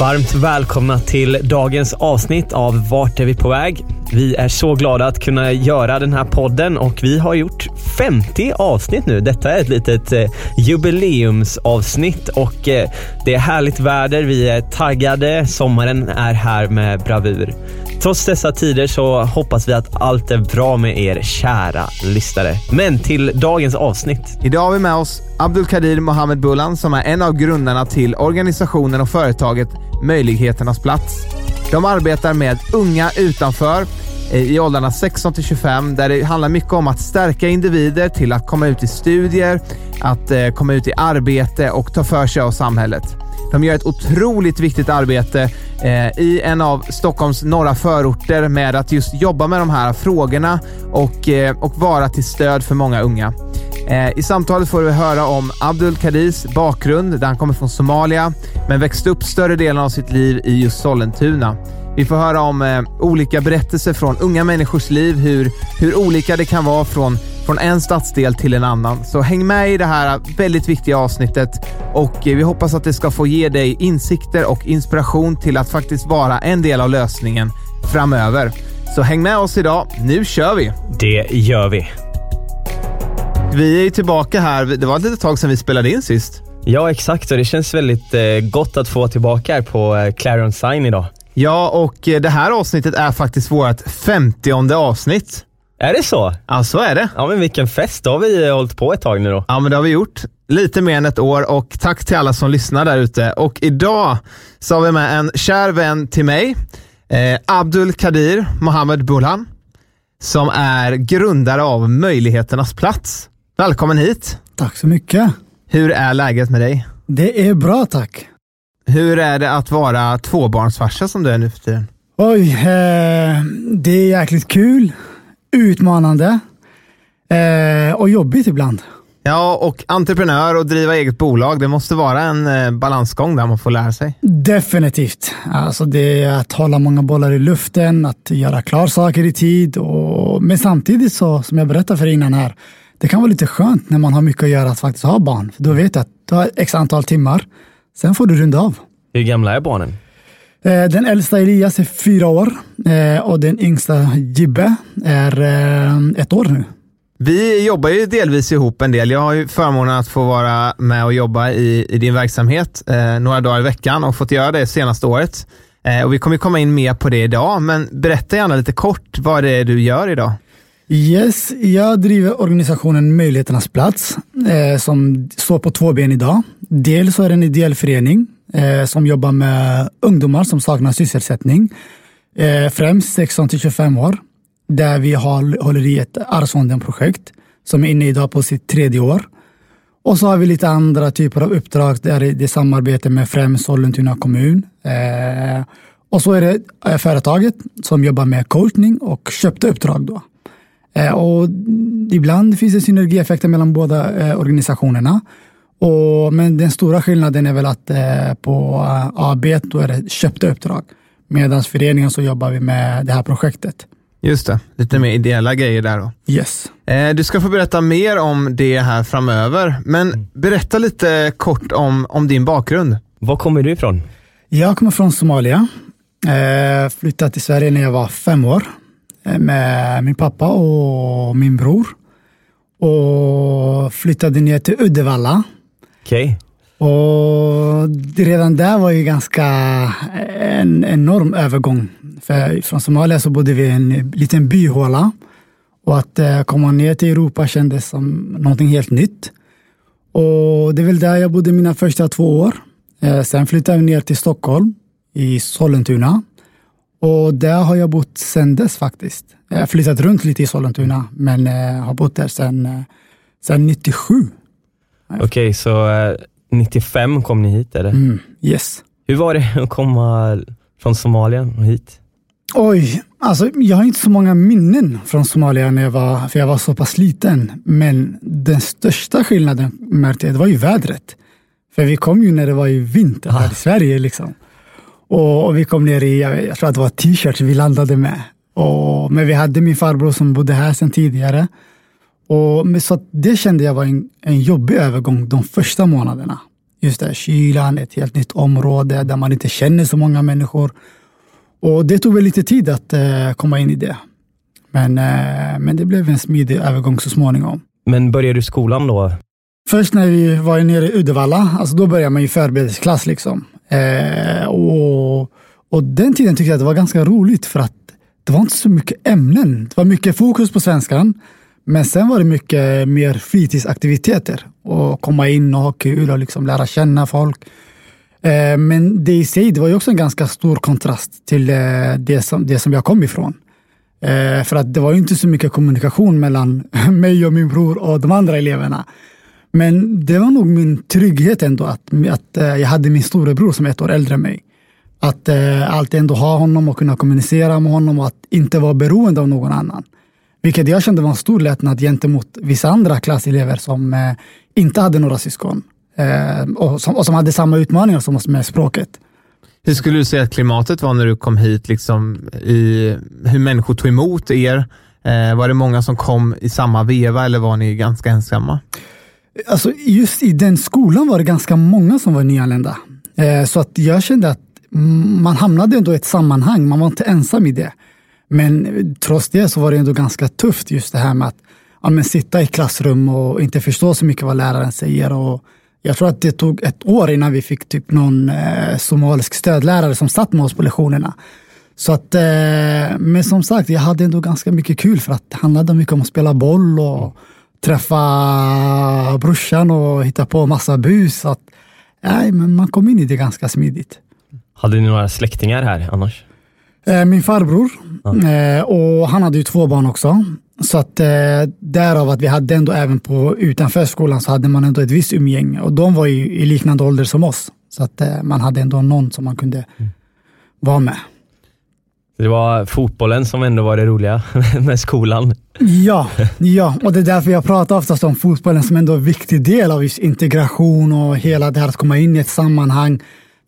Varmt välkomna till dagens avsnitt av Vart är vi på väg? Vi är så glada att kunna göra den här podden och vi har gjort 50 avsnitt nu. Detta är ett litet eh, jubileumsavsnitt och eh, det är härligt väder. Vi är taggade. Sommaren är här med bravur. Trots dessa tider så hoppas vi att allt är bra med er kära lyssnare. Men till dagens avsnitt. Idag har vi med oss Abdulkadir Mohammed Bulan som är en av grundarna till organisationen och företaget Möjligheternas plats. De arbetar med unga utanför Eh, i åldrarna 16 till 25 där det handlar mycket om att stärka individer till att komma ut i studier, att eh, komma ut i arbete och ta för sig av samhället. De gör ett otroligt viktigt arbete eh, i en av Stockholms norra förorter med att just jobba med de här frågorna och, och vara till stöd för många unga. I samtalet får vi höra om Abdul Kadis bakgrund, där han kommer från Somalia, men växte upp större delen av sitt liv i just Sollentuna. Vi får höra om eh, olika berättelser från unga människors liv, hur, hur olika det kan vara från, från en stadsdel till en annan. Så häng med i det här väldigt viktiga avsnittet och eh, vi hoppas att det ska få ge dig insikter och inspiration till att faktiskt vara en del av lösningen framöver. Så häng med oss idag. Nu kör vi! Det gör vi. Vi är tillbaka här. Det var ett litet tag sedan vi spelade in sist. Ja, exakt och det känns väldigt eh, gott att få vara tillbaka här på eh, Clarion Sign idag. Ja, och eh, det här avsnittet är faktiskt vårt femtionde avsnitt. Är det så? Ja, så är det. Ja, men vilken fest. Då har vi eh, hållit på ett tag nu då. Ja, men det har vi gjort. Lite mer än ett år och tack till alla som lyssnar där ute. Och idag så har vi med en kär vän till mig, eh, Abdul Kadir Mohammed Bulhan, som är grundare av Möjligheternas plats. Välkommen hit! Tack så mycket. Hur är läget med dig? Det är bra tack. Hur är det att vara tvåbarnsfarsa som du är nu för tiden? Oj, eh, det är jäkligt kul, utmanande eh, och jobbigt ibland. Ja, och entreprenör och driva eget bolag, det måste vara en eh, balansgång där man får lära sig. Definitivt. Alltså det är att hålla många bollar i luften, att göra klar saker i tid. Och, men samtidigt så, som jag berättade för innan här, det kan vara lite skönt när man har mycket att göra att faktiskt ha barn. För då vet du att du har x antal timmar, sen får du runda av. Hur gamla är barnen? Eh, Den äldsta Elias är fyra år eh, och den yngsta Gibbe är eh, ett år nu. Vi jobbar ju delvis ihop en del. Jag har ju förmånen att få vara med och jobba i, i din verksamhet eh, några dagar i veckan och fått göra det senaste året. Eh, och vi kommer komma in mer på det idag, men berätta gärna lite kort vad det är du gör idag. Yes, jag driver organisationen Möjligheternas plats eh, som står på två ben idag. Dels så är det en ideell förening eh, som jobbar med ungdomar som saknar sysselsättning, eh, främst 16 till 25 år, där vi har, håller i ett Arvsfonden-projekt som är inne idag på sitt tredje år. Och så har vi lite andra typer av uppdrag där det är samarbete med främst Sollentuna kommun. Eh, och så är det eh, företaget som jobbar med coachning och köpta uppdrag. Då. Eh, och ibland finns det synergieffekter mellan båda eh, organisationerna. Och, men den stora skillnaden är väl att eh, på AB då är det köpta uppdrag. Medan föreningen så jobbar vi med det här projektet. Just det, lite mer ideella grejer där då. Yes. Du ska få berätta mer om det här framöver, men berätta lite kort om, om din bakgrund. Var kommer du ifrån? Jag kommer från Somalia. Flyttade till Sverige när jag var fem år med min pappa och min bror. Och flyttade ner till Uddevalla. Okej. Och redan där var ju ganska en enorm övergång. För från Somalia så bodde vi i en liten byhåla. Och att eh, komma ner till Europa kändes som någonting helt nytt. Och det är väl där jag bodde mina första två år. Eh, sen flyttade jag ner till Stockholm, i Sollentuna. Och där har jag bott sedan dess faktiskt. Jag har flyttat runt lite i Sollentuna, men eh, har bott där sedan, sedan 97. Okej, okay, så 95 kom ni hit eller? Mm, yes. Hur var det att komma från Somalia och hit? Oj, alltså jag har inte så många minnen från Somalia när jag var, för jag var så pass liten. Men den största skillnaden märkte jag, det var ju vädret. För vi kom ju när det var ju vinter här i Sverige. Liksom. Och, vi kom ner i, jag tror att det var t-shirts vi landade med. Och, men vi hade min farbror som bodde här sedan tidigare. Och, så det kände jag var en, en jobbig övergång de första månaderna. Just det, kylan, ett helt nytt område där man inte känner så många människor. Och det tog väl lite tid att uh, komma in i det. Men, uh, men det blev en smidig övergång så småningom. Men började du skolan då? Först när vi var nere i Uddevalla, alltså då började man i förberedelseklass. Liksom. Eh, och, och den tiden tyckte jag att det var ganska roligt för att det var inte så mycket ämnen. Det var mycket fokus på svenskan. Men sen var det mycket mer fritidsaktiviteter och komma in och ha kul och liksom lära känna folk. Eh, men det i sig, det var ju också en ganska stor kontrast till eh, det som, det som jag kom ifrån. Eh, för att det var ju inte så mycket kommunikation mellan mig och min bror och de andra eleverna. Men det var nog min trygghet ändå att, att eh, jag hade min storebror som är ett år äldre än mig. Att eh, alltid ändå ha honom och kunna kommunicera med honom och att inte vara beroende av någon annan. Vilket jag kände var en stor lättnad gentemot vissa andra klasselever som eh, inte hade några syskon eh, och, som, och som hade samma utmaningar som oss med språket. Hur skulle du säga att klimatet var när du kom hit? Liksom, i, hur människor tog emot er? Eh, var det många som kom i samma veva eller var ni ganska ensamma? Alltså, just i den skolan var det ganska många som var nyanlända. Eh, så att jag kände att man hamnade ändå i ett sammanhang, man var inte ensam i det. Men trots det så var det ändå ganska tufft just det här med att ja, men sitta i klassrum och inte förstå så mycket vad läraren säger. Och jag tror att det tog ett år innan vi fick typ någon eh, somalisk stödlärare som satt med oss på lektionerna. Så att, eh, men som sagt, jag hade ändå ganska mycket kul för att det handlade mycket om att spela boll och mm träffa brorsan och hitta på massa bus. Så att, nej, men man kom in i det ganska smidigt. Hade ni några släktingar här annars? Eh, min farbror. Ja. Och han hade ju två barn också. Så att eh, därav att vi hade ändå även på utanför skolan så hade man ändå ett visst umgänge och de var ju i liknande ålder som oss. Så att eh, man hade ändå någon som man kunde mm. vara med. Det var fotbollen som ändå var det roliga med skolan. Ja, ja, och det är därför jag pratar oftast om fotbollen som ändå är en viktig del av integration och hela det här att komma in i ett sammanhang.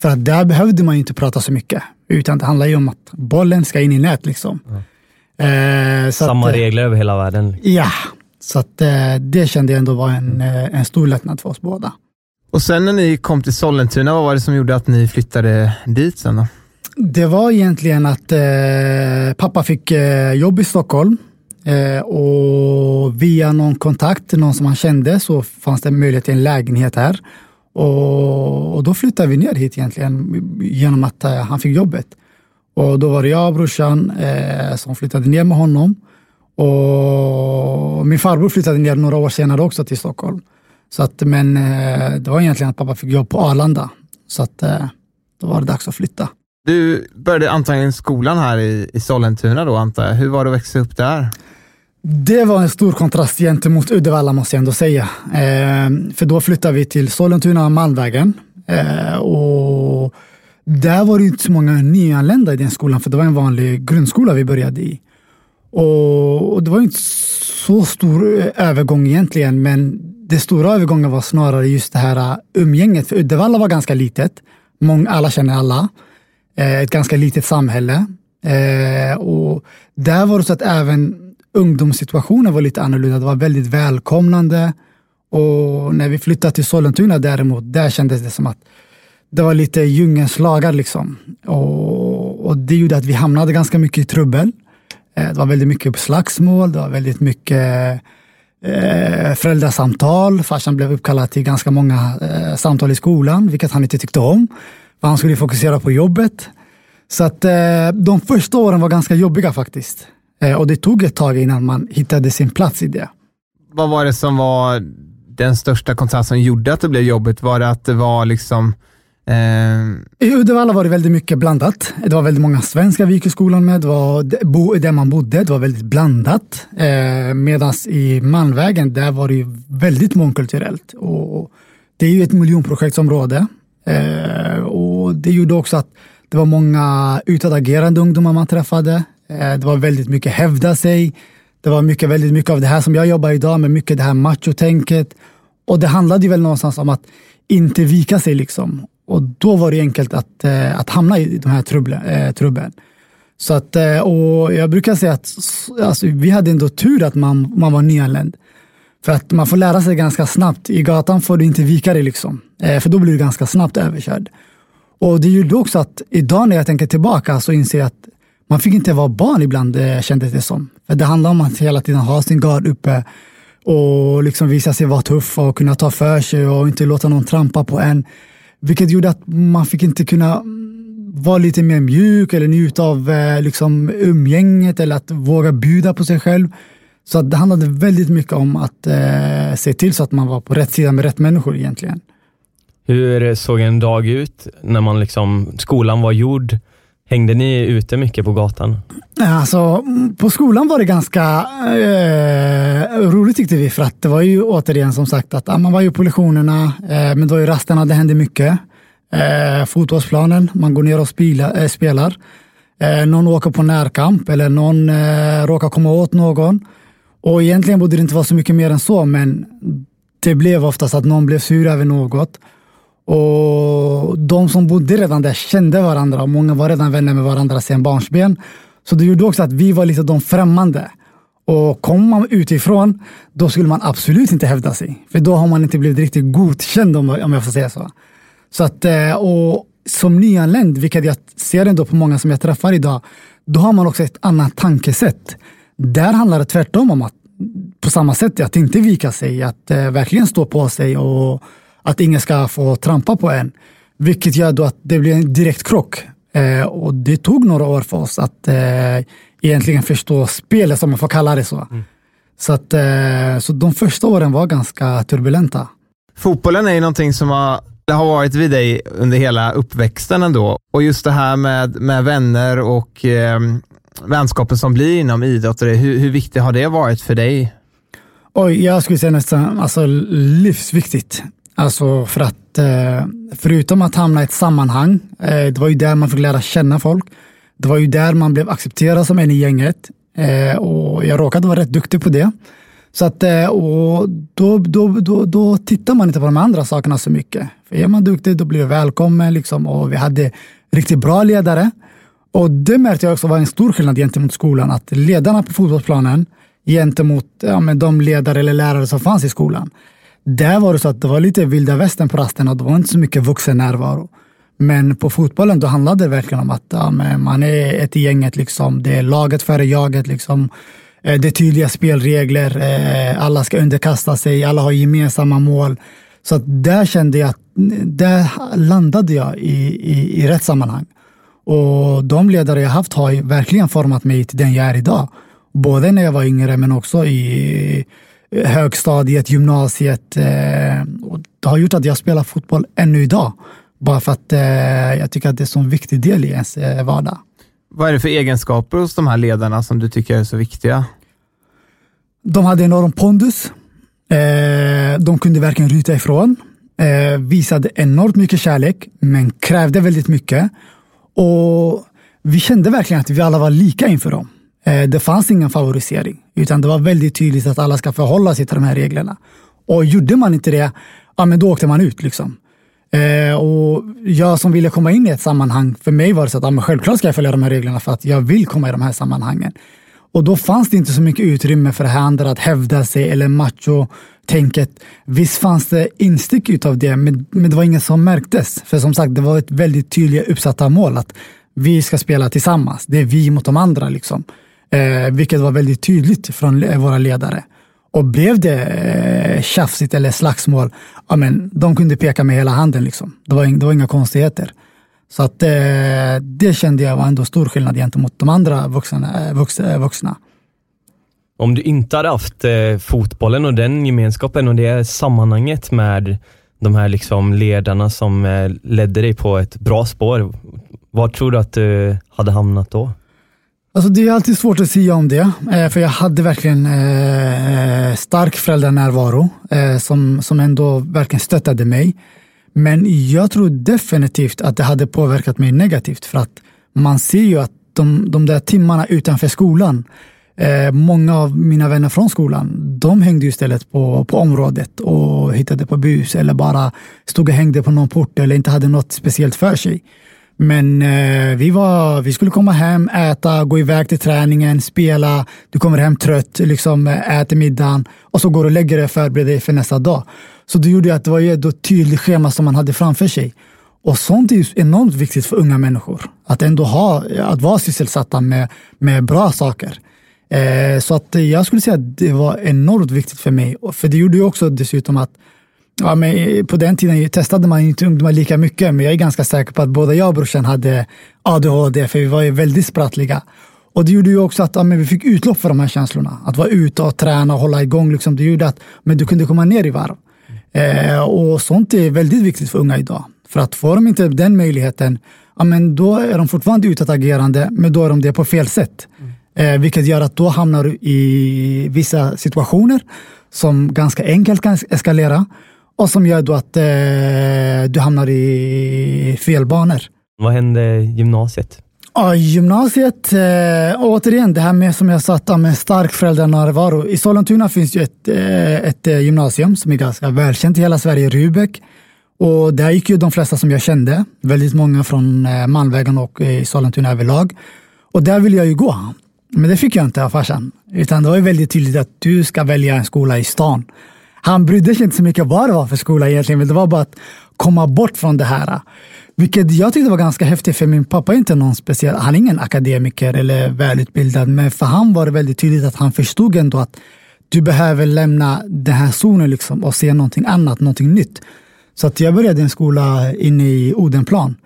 För att där behövde man inte prata så mycket, utan det handlar ju om att bollen ska in i nät. Liksom. Mm. Eh, Samma att, eh, regler över hela världen. Ja, så att, eh, det kände jag ändå var en, eh, en stor lättnad för oss båda. Och sen när ni kom till Sollentuna, vad var det som gjorde att ni flyttade dit sen då? Det var egentligen att eh, pappa fick eh, jobb i Stockholm eh, och via någon kontakt, någon som han kände, så fanns det möjlighet till en lägenhet här. Och, och, då flyttade vi ner hit egentligen genom att eh, han fick jobbet. Och då var det jag och brorsan eh, som flyttade ner med honom. Och min farbror flyttade ner några år senare också till Stockholm. Så att, men eh, det var egentligen att pappa fick jobb på Arlanda. Så att, eh, då var det dags att flytta. Du började antagligen skolan här i, i Sollentuna då antar jag. Hur var det att växa upp där? Det var en stor kontrast gentemot Uddevalla måste jag ändå säga. Eh, för då flyttade vi till Sollentuna, Malmvägen. Eh, och där var det inte så många nyanlända i den skolan, för det var en vanlig grundskola vi började i. Och, och det var inte så stor eh, övergång egentligen, men det stora övergången var snarare just det här eh, umgänget. För Uddevalla var ganska litet. Många, alla känner alla. Eh, ett ganska litet samhälle. Eh, och där var det så att även ungdomssituationen var lite annorlunda. Det var väldigt välkomnande. Och när vi flyttade till Sollentuna däremot, där kändes det som att det var lite djungelns lagar. Liksom. Och, och, det gjorde att vi hamnade ganska mycket i trubbel. Eh, det var väldigt mycket slagsmål, det var väldigt mycket eh, föräldrasamtal. Farsan blev uppkallad till ganska många eh, samtal i skolan, vilket han inte tyckte om. För han skulle fokusera på jobbet. Så att eh, de första åren var ganska jobbiga faktiskt. Eh, och det tog ett tag innan man hittade sin plats i det. Vad var det som var den största kontrasten som gjorde att det blev jobbigt? Var det att det var liksom Eh... I Uddevalla var det väldigt mycket blandat. Det var väldigt många svenskar vi gick i skolan med. Det var där man bodde, det var väldigt blandat. Eh, Medan i Malmvägen, där var det väldigt mångkulturellt. Och det är ju ett miljonprojektsområde. Eh, och det gjorde också att det var många utåtagerande ungdomar man träffade. Eh, det var väldigt mycket hävda sig. Det var mycket, väldigt mycket av det här som jag jobbar idag med, mycket det här machotänket. Och det handlade ju väl någonstans om att inte vika sig liksom. Och då var det enkelt att, eh, att hamna i de här trubblen. Eh, trubbeln. Så att, eh, och jag brukar säga att alltså, vi hade ändå tur att man, man var nyanländ. För att man får lära sig ganska snabbt. I gatan får du inte vika dig, liksom. Eh, för då blir du ganska snabbt överkörd. Och det gjorde också att idag när jag tänker tillbaka så inser jag att man fick inte vara barn ibland, eh, kändes det som. För det handlar om att hela tiden ha sin gard uppe och liksom visa sig vara tuff och kunna ta för sig och inte låta någon trampa på en. Vilket gjorde att man fick inte kunna vara lite mer mjuk eller njuta av eh, liksom, umgänget eller att våga bjuda på sig själv. Så det handlade väldigt mycket om att eh, se till så att man var på rätt sida med rätt människor egentligen. Hur såg en dag ut när man liksom, skolan var gjord? Hängde ni ute mycket på gatan? Alltså, på skolan var det ganska eh, roligt tyckte vi, för att det var ju återigen som sagt att man var ju på lektionerna, eh, men det var ju rasterna, det hände mycket. Eh, fotbollsplanen, man går ner och spila, eh, spelar. Eh, någon åker på närkamp eller någon eh, råkar komma åt någon. Och egentligen borde det inte vara så mycket mer än så, men det blev oftast att någon blev sur över något. Och de som bodde redan där kände varandra och många var redan vänner med varandra sedan barnsben. Så det gjorde också att vi var lite de främmande. Och kommer man utifrån, då skulle man absolut inte hävda sig. För då har man inte blivit riktigt godkänd om, jag får säga så. Så att, eh, och som nyanländ, vilket jag ser ändå på många som jag träffar idag, då har man också ett annat tankesätt. Där handlar det tvärtom om att på samma sätt att inte vika sig, att eh, verkligen stå på sig och att ingen ska få trampa på en. Vilket gör då att det blir en direkt krock. Eh, och det tog några år för oss att eh, egentligen förstå spelet, som man får kalla det så. Mm. Så, att, eh, så de första åren var ganska turbulenta. Fotbollen är ju någonting som har, har varit vid dig under hela uppväxten ändå. Och just det här med, med vänner och eh, vänskapen som blir inom idrott, hur, hur viktigt har det varit för dig? Oj, jag skulle säga nästan alltså, livsviktigt. Alltså för att eh, förutom att hamna i ett sammanhang, eh, det var ju där man fick lära känna folk. Det var ju där man blev accepterad som en i gänget eh, och jag råkade vara rätt duktig på det. Så att, eh, och då, då, då, då tittar man inte på de andra sakerna så mycket. För är man duktig då blir du välkommen liksom, och vi hade riktigt bra ledare. Och det märkte jag också var en stor skillnad gentemot skolan, att ledarna på fotbollsplanen gentemot ja, med de ledare eller lärare som fanns i skolan där var det så att det var lite vilda västern på rasterna. Det var inte så mycket vuxen närvaro. Men på fotbollen då handlade det verkligen om att ja, man är ett i gänget. Liksom. Det är laget före jaget. Liksom. Eh, det är tydliga spelregler. Eh, alla ska underkasta sig. Alla har gemensamma mål. Så att där kände jag att där landade jag i, i, i rätt sammanhang. Och de ledare jag haft har verkligen format mig till den jag är idag. Både när jag var yngre men också i högstadiet, gymnasiet. Eh, och det har gjort att jag spelar fotboll ännu idag. Bara för att eh, jag tycker att det är en så viktig del i ens eh, vardag. Vad är det för egenskaper hos de här ledarna som du tycker är så viktiga? De hade enorm pondus. de kunde verkligen ryta ifrån. visade enormt mycket kärlek, men krävde väldigt mycket. Och vi kände verkligen att vi alla var lika inför dem. Eh, det fanns ingen favorisering, utan det var väldigt tydligt att alla ska förhålla sig till de här reglerna. Och gjorde man inte det, ja, men då åkte man ut. Liksom. Eh, och jag som ville komma in i ett sammanhang, för mig var det så att ja, självklart ska jag följa de här reglerna för att jag vill komma i de här sammanhangen. Och då fanns det inte så mycket utrymme för det här andra att hävda sig eller macho tänket. Visst fanns det instick utav det, men, men det var inget som märktes. För som sagt, det var ett väldigt tydligt uppsatta mål att vi ska spela tillsammans. Det är vi mot de andra. liksom eh, vilket var väldigt tydligt från våra ledare. Och blev det eh, tjafsigt eller slagsmål, ja, men, de kunde peka med hela handen. Liksom. Det, var, det var inga konstigheter. Så att, eh, det kände jag var ändå stor skillnad gentemot de andra vuxna. Eh, eh, vuxna, vuxna. Om du inte hade haft eh, fotbollen och den gemenskapen och det sammanhanget med de här liksom ledarna som eh, ledde dig på ett bra spår, var tror du att du hade hamnat då? Alltså det är alltid svårt att säga om det, eh, för jag hade verkligen eh, eh, stark föräldranärvaro eh, som, som ändå verkligen stöttade mig. Men jag tror definitivt att det hade påverkat mig negativt för att man ser ju att de, de där timmarna utanför skolan, eh, många av mina vänner från skolan, de hängde istället på, på området och hittade på bus eller bara stod och hängde på någon port eller inte hade något speciellt för sig. Men eh, vi, var, vi skulle komma hem, äta, gå iväg till träningen, spela. Du kommer hem trött, liksom, eh, äter middagen och så går du och lägger dig och förbereder dig för nästa dag. Så det gjorde att det var ett tydligt schema som man hade framför sig. Och sånt är enormt viktigt för unga människor. Att ändå ha, att vara sysselsatta med, med bra saker. Eh, så att jag skulle säga att det var enormt viktigt för mig. För det gjorde ju också dessutom att Ja, men eh, på den tiden testade man inte ungdomar lika mycket, men jag är ganska säker på att både jag och brorsan hade ADHD, för vi var ju väldigt sprattliga. Och det gjorde ju också att ja, men vi fick utlopp för de här känslorna. Att vara ute och träna och hålla igång, liksom, det gjorde att men du kunde komma ner i varv. Eh, och sånt är väldigt viktigt för unga idag. För att får de inte den möjligheten, ja, men då är de fortfarande utåtagerande, men då är de det på fel sätt. Mm. Eh, vilket gör att då hamnar du i vissa situationer som ganska enkelt kan eskalera och som gör då att eh, du hamnar i fel banor. Vad hände gymnasiet? Ja, gymnasiet, eh, återigen det här med som jag sa, med stark föräldranärvaro. I Sollentuna finns ju ett, eh, ett eh, gymnasium som är ganska välkänt i hela Sverige, Rubek. Och där gick ju de flesta som jag kände, väldigt många från eh, Malmvägen och i Sollentuna överlag. Och där ville jag ju gå. Men det fick jag inte av farsan. Utan det var väldigt tydligt att du ska välja en skola i stan han brydde sig inte så mycket vad det var för skola egentligen, men det var bara att komma bort från det här. Vilket jag tyckte var ganska häftigt, för min pappa är inte någon speciell, han är ingen akademiker eller välutbildad, men för han var det väldigt tydligt att han förstod ändå att du behöver lämna den här zonen liksom och se någonting annat, någonting nytt. Så att jag började en skola inne i Odenplan.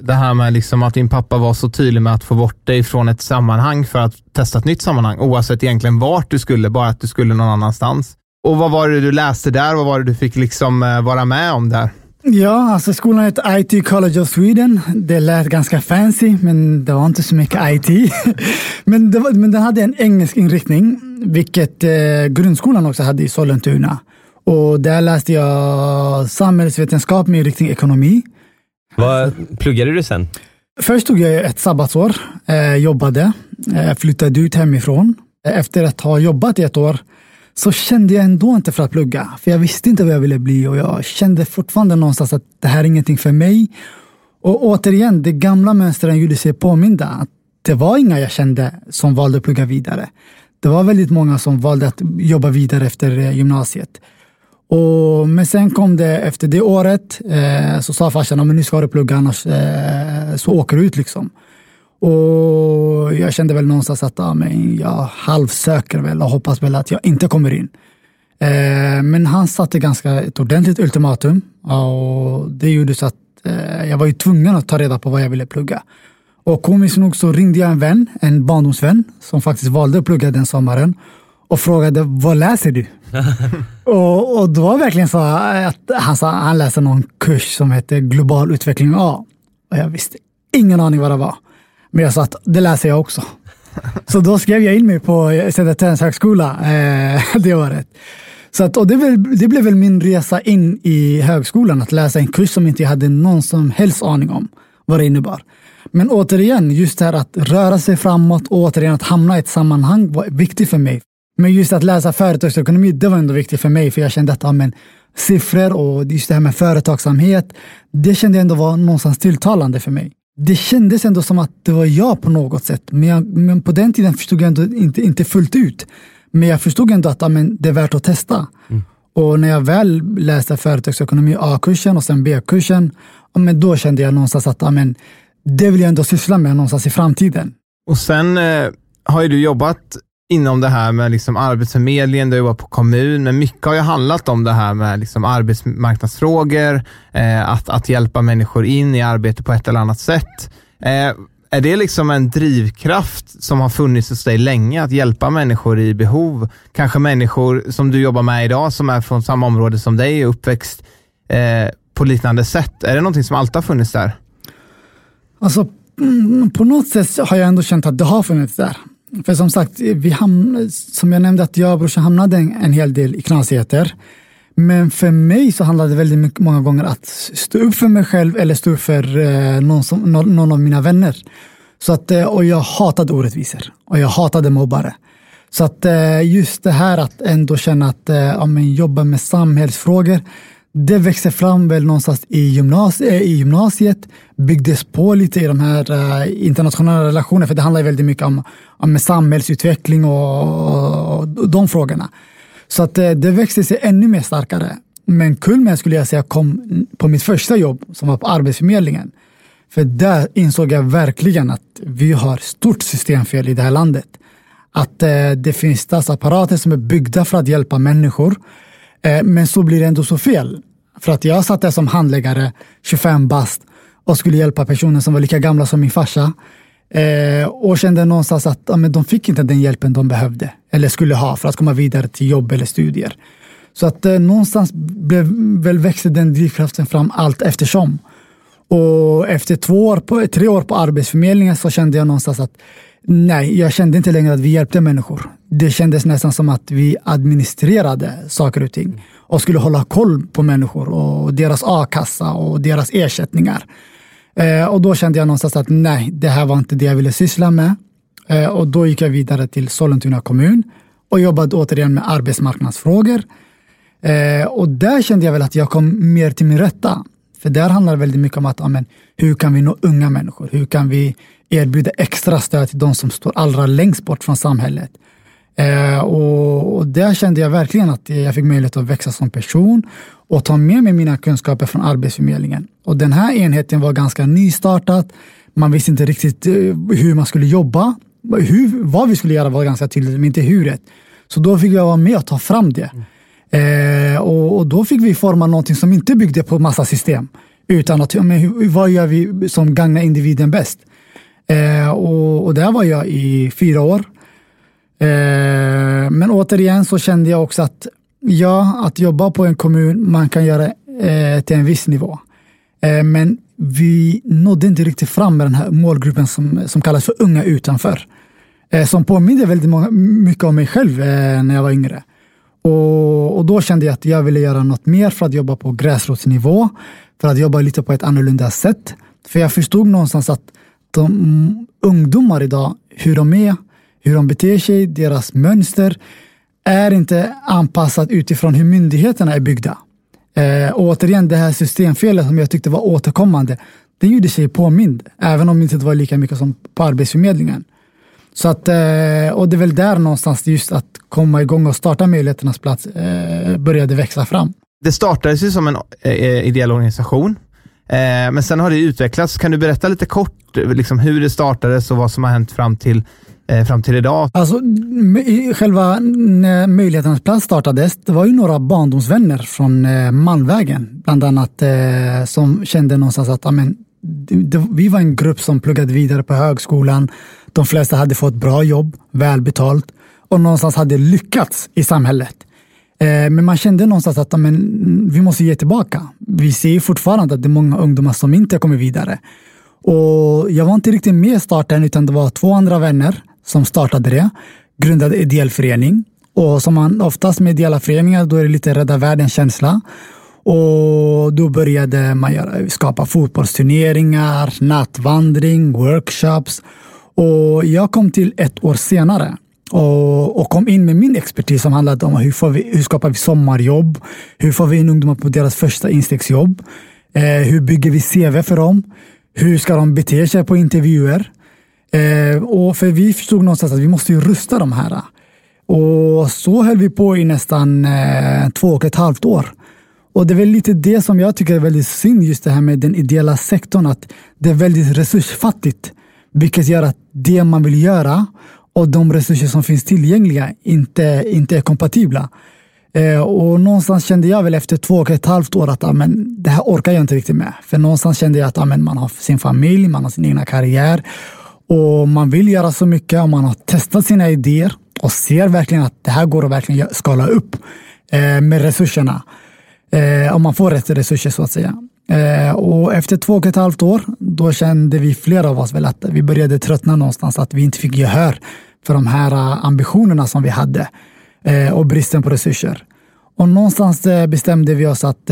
Det här med liksom att din pappa var så tydlig med att få bort dig från ett sammanhang för att testa ett nytt sammanhang, oavsett egentligen vart du skulle, bara att du skulle någon annanstans. Och vad var det du läste där? Vad var det du fick liksom eh, vara med om där? Ja, alltså skolan heter IT College of Sweden. Det lät ganska fancy, men det var inte så mycket IT. men, var, men den hade en engelsk inriktning, vilket eh, grundskolan också hade i Sollentuna. Och där läste jag samhällsvetenskap med inriktning ekonomi. Vad pluggade du sen? Först tog jag ett sabbatsår, eh, jobbade, eh, flyttade ut hemifrån. Eh, efter att ha jobbat i ett år så kände jag ändå inte för att plugga. För jag visste inte vad jag ville bli och jag kände fortfarande någonstans att det här är ingenting för mig. Och återigen, det gamla mönstren gjorde sig påminda. Att det var inga jag kände som valde att plugga vidare. Det var väldigt många som valde att jobba vidare efter eh, gymnasiet. Och, men sen kom det efter det året, eh, så sa farsan, nu ska du plugga annars eh, så åker du ut. Liksom. Och jag kände väl någonstans att ja, men jag halvsöker väl och hoppas väl att jag inte kommer in. Eh, men han satte ganska ett ordentligt ultimatum och det gjorde så att eh, jag var ju tvungen att ta reda på vad jag ville plugga. Och komiskt nog så ringde jag en vän, en barndomsvän, som faktiskt valde att plugga den sommaren och frågade vad läser du? och, och det var verkligen så att han sa han läser någon kurs som heter global utveckling A. Och jag visste ingen aning vad det var. Men jag sa att det läser jag också. Så då skrev jag in mig på Södertörns högskola eh, det året. Så att, och det, väl, det, blev väl min resa in i högskolan, att läsa en kurs som inte jag hade någon som helst aning om vad det innebar. Men återigen, just det här att röra sig framåt och återigen att hamna i ett sammanhang var viktigt för mig. Men just att läsa företagsekonomi, det var ändå viktigt för mig, för jag kände att ja, men, siffror och just det här med företagsamhet, det kände jag ändå var någonstans tilltalande för mig det kändes ändå som att det var jag på något sätt. Men, jag, men på den tiden förstod jag ändå inte, inte fullt ut. Men jag förstod ändå att amen, det är värt att testa. Mm. Och när jag väl läste företagsekonomi A-kursen och sen B-kursen, amen, då kände jag någonstans att amen, det vill jag ändå syssla med någonstans i framtiden. Och sen eh, har ju du jobbat inom det här med liksom Arbetsförmedlingen, du har jobbat på kommun, men mycket har ju handlat om det här med liksom arbetsmarknadsfrågor, eh, att, att hjälpa människor in i arbete på ett eller annat sätt. Eh, är det liksom en drivkraft som har funnits hos dig länge, att hjälpa människor i behov? Kanske människor som du jobbar med idag, som är från samma område som dig, uppväxt eh, på liknande sätt. Är det någonting som alltid har funnits där? Alltså, mm, på något sätt har jag ändå känt att det har funnits där. För som sagt, vi hamn, som jag nämnde att jag och brorsan hamnade en, en hel del i knasigheter. Men för mig så handlade det väldigt mycket, många gånger att stå upp för mig själv eller stå upp för eh, någon, som, någon, någon, av mina vänner. Så att, eh, och jag hatade orättvisor och jag hatade mobbare. Så att eh, just det här att ändå känna att eh, ja, men jobba med samhällsfrågor, det växte fram väl någonstans i, gymnasiet, eh, i gymnasiet, byggdes på lite i de här eh, internationella relationerna, för det handlar väldigt mycket om, om samhällsutveckling och, och, och de frågorna. Så att eh, det växte sig ännu mer starkare. Men kulmen skulle jag säga kom på mitt första jobb som var på Arbetsförmedlingen. För där insåg jag verkligen att vi har stort systemfel i det här landet. Att det finns statsapparater som är byggda för att hjälpa människor men så blir det ändå så fel. För att jag satt där som handläggare, 25 bast, och skulle hjälpa personer som var lika gamla som min farsa. Eh, och kände någonstans att ja, men de fick inte den hjälpen de behövde eller skulle ha för att komma vidare till jobb eller studier. Så att eh, någonstans blev, väl växte den drivkraften fram allt eftersom. Och efter två år på, tre år på Arbetsförmedlingen så kände jag någonstans att nej, jag kände inte längre att vi hjälpte människor. Det kändes nästan som att vi administrerade saker och ting och skulle hålla koll på människor och deras a-kassa och deras ersättningar. Eh, och då kände jag någonstans att nej, det här var inte det jag ville syssla med. Eh, och då gick jag vidare till Sollentuna kommun och jobbade återigen med arbetsmarknadsfrågor. Eh, och där kände jag väl att jag kom mer till min rätta. För där handlar det väldigt mycket om att amen, hur kan vi nå unga människor? Hur kan vi erbjuda extra stöd till de som står allra längst bort från samhället? Eh, och, och där kände jag verkligen att jag fick möjlighet att växa som person och ta med mig mina kunskaper från Arbetsförmedlingen. Och den här enheten var ganska nystartad. Man visste inte riktigt eh, hur man skulle jobba. Hur, vad vi skulle göra var ganska tydligt, men inte huret. Så då fick jag vara med och ta fram det. Eh, och, och, då fick vi forma någonting som inte byggde på massa system. Utan att, men hur, vad gör vi som gagnar individen bäst? Eh, och, och där var jag i fyra år. Eh, men återigen så kände jag också att ja, att jobba på en kommun, man kan göra eh, till en viss nivå. Eh, men vi nådde inte riktigt fram med den här målgruppen som, som kallas för unga utanför. Eh, som påminner väldigt många, mycket om mig själv eh, när jag var yngre. Och, och, då kände jag att jag ville göra något mer för att jobba på gräsrotsnivå, för att jobba lite på ett annorlunda sätt. För jag förstod någonstans att de mm, ungdomar idag, hur de är, hur de beter sig, deras mönster är inte anpassat utifrån hur myndigheterna är byggda. Eh, återigen, det här systemfelet som jag tyckte var återkommande, det gjorde sig påmind, även om det inte var lika mycket som på Arbetsförmedlingen. Så att, eh, och det är väl där någonstans just att komma igång och starta Möjligheternas plats eh, började växa fram. Det startades ju som en eh, ideell organisation, eh, men sen har det utvecklats. Kan du berätta lite kort liksom hur det startades och vad som har hänt fram till Eh, fram till idag? Alltså, själva möjligheten Möjligheternas plats startades, det var ju några barndomsvänner från eh, Malmvägen, bland annat, eh, som kände någonstans att amen, vi var en grupp som pluggade vidare på högskolan. De flesta hade fått bra jobb, välbetalt och någonstans hade lyckats i samhället. Men man kände någonstans att men, vi måste ge tillbaka. Vi ser fortfarande att det är många ungdomar som inte kommer vidare. Och jag var inte riktigt med i starten utan det var två andra vänner som startade det. Grundade ideell förening. Och som man oftast med ideella föreningar, då är det lite rädda världen-känsla. Och då började man göra, skapa fotbollsturneringar, nattvandring, workshops. Och jag kom till ett år senare och, och, kom in med min expertis som handlade om hur, får vi, hur skapar vi sommarjobb? Hur får vi in ungdomar på deras första instegsjobb? Eh, hur bygger vi CV för dem? Hur ska de bete sig på intervjuer? Eh, och för vi förstod någonstans att vi måste ju rusta de här. Och så höll vi på i nästan eh, två och ett halvt år. Och det är väl lite det som jag tycker är väldigt synd, just det här med den ideella sektorn, att det är väldigt resursfattigt. Vilket gör att det man vill göra och de resurser som finns tillgängliga inte, inte är kompatibla. Eh, och någonstans kände jag väl efter två och ett halvt år att amen, det här orkar jag inte riktigt med. För någonstans kände jag att amen, man har sin familj, man har sin egna karriär och man vill göra så mycket och man har testat sina idéer och ser verkligen att det här går att verkligen skala upp eh, med resurserna. Eh, om man får rätt resurser så att säga. Eh, och efter två och ett halvt år, då kände vi flera av oss väl att vi började tröttna någonstans, att vi inte fick gehör för de här ambitionerna som vi hade och bristen på resurser. Och någonstans bestämde vi oss att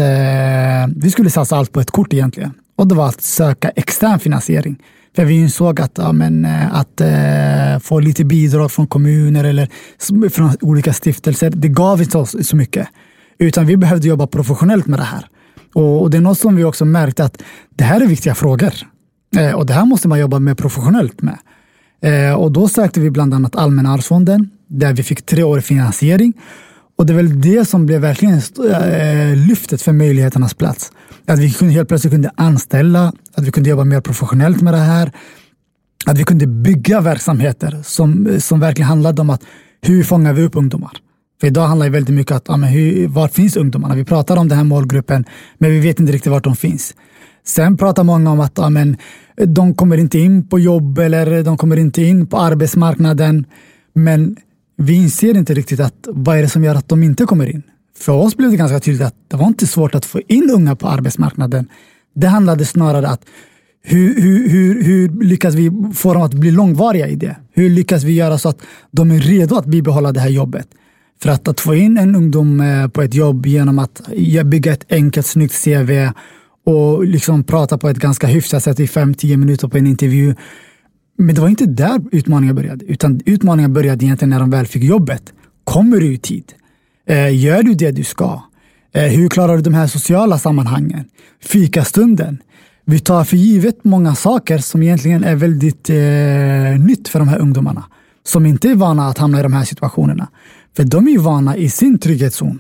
vi skulle satsa allt på ett kort egentligen. Och det var att söka extern finansiering. För vi insåg att, ja, men, eh, att eh, få lite bidrag från kommuner eller från olika stiftelser, det gav inte oss så mycket. Utan vi behövde jobba professionellt med det här. Och, och det är något som vi också märkte att det här är viktiga frågor. Eh, och det här måste man jobba med professionellt med. Eh, och då sökte vi bland annat Allmänna arvsfonden där vi fick tre år finansiering. Och det är väl det som blev verkligen eh, lyftet för möjligheternas plats. Att vi kunde helt plötsligt kunde anställa, att vi kunde jobba mer professionellt med det här. Att vi kunde bygga verksamheter som, som verkligen handlade om att hur fångar vi upp ungdomar? För idag handlar det väldigt mycket om att, ja, men hur, var finns ungdomarna? Vi pratar om den här målgruppen, men vi vet inte riktigt vart de finns. Sen pratar många om att ja, men, de kommer inte in på jobb eller de kommer inte in på arbetsmarknaden. Men vi inser inte riktigt att vad är det som gör att de inte kommer in? För oss blev det ganska tydligt att det var inte svårt att få in unga på arbetsmarknaden. Det handlade snarare att hur, hur, hur, hur lyckas vi få dem att bli långvariga i det? Hur lyckas vi göra så att de är redo att bibehålla det här jobbet? För att, att få in en ungdom eh, på ett jobb genom att bygga ett enkelt, snyggt CV och liksom prata på ett ganska hyfsat sätt i fem tio minuter på en intervju. Men det var inte där utmaningen började, utan utmaningen började egentligen när de väl fick jobbet. Kommer du i tid? Eh, gör du det du ska? Eh, hur klarar du de här sociala sammanhangen? Fikastunden? Vi tar för givet många saker som egentligen är väldigt eh, nytt för de här ungdomarna som inte är vana att hamna i de här situationerna. För de är ju vana i sin trygghetszon.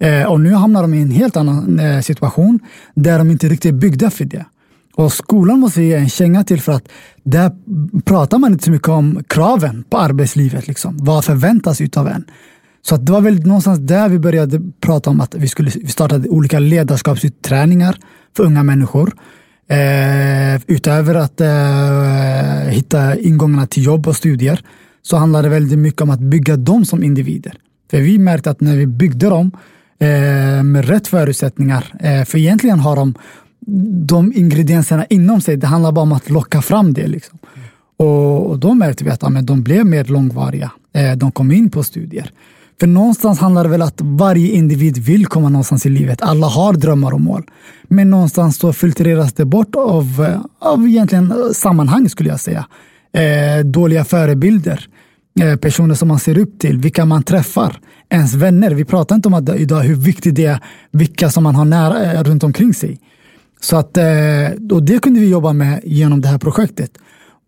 Eh, och nu hamnar de i en helt annan eh, situation där de inte riktigt är byggda för det. Och skolan måste ge en känga till för att där pratar man inte så mycket om kraven på arbetslivet. Liksom. Vad förväntas utav en? Så det var väl någonstans där vi började prata om att vi skulle vi startade olika ledarskapsutträningar för unga människor. Eh, utöver att eh, hitta ingångarna till jobb och studier så handlar det väldigt mycket om att bygga dem som individer. För vi märkte att när vi byggde dem eh, med rätt förutsättningar, eh, för egentligen har de de ingredienserna inom sig, det handlar bara om att locka fram det. Liksom. Och, och då märkte vi att ja, men de blev mer långvariga. Eh, de kom in på studier. För någonstans handlar det väl att varje individ vill komma någonstans i livet. Alla har drömmar och mål. Men någonstans så filtreras det bort av, eh, av egentligen eh, sammanhang skulle jag säga. Eh, dåliga förebilder. Eh, personer som man ser upp till, vilka man träffar, ens vänner. Vi pratar inte om att idag hur viktigt det är vilka som man har nära eh, runt omkring sig. Så att, eh, och det kunde vi jobba med genom det här projektet.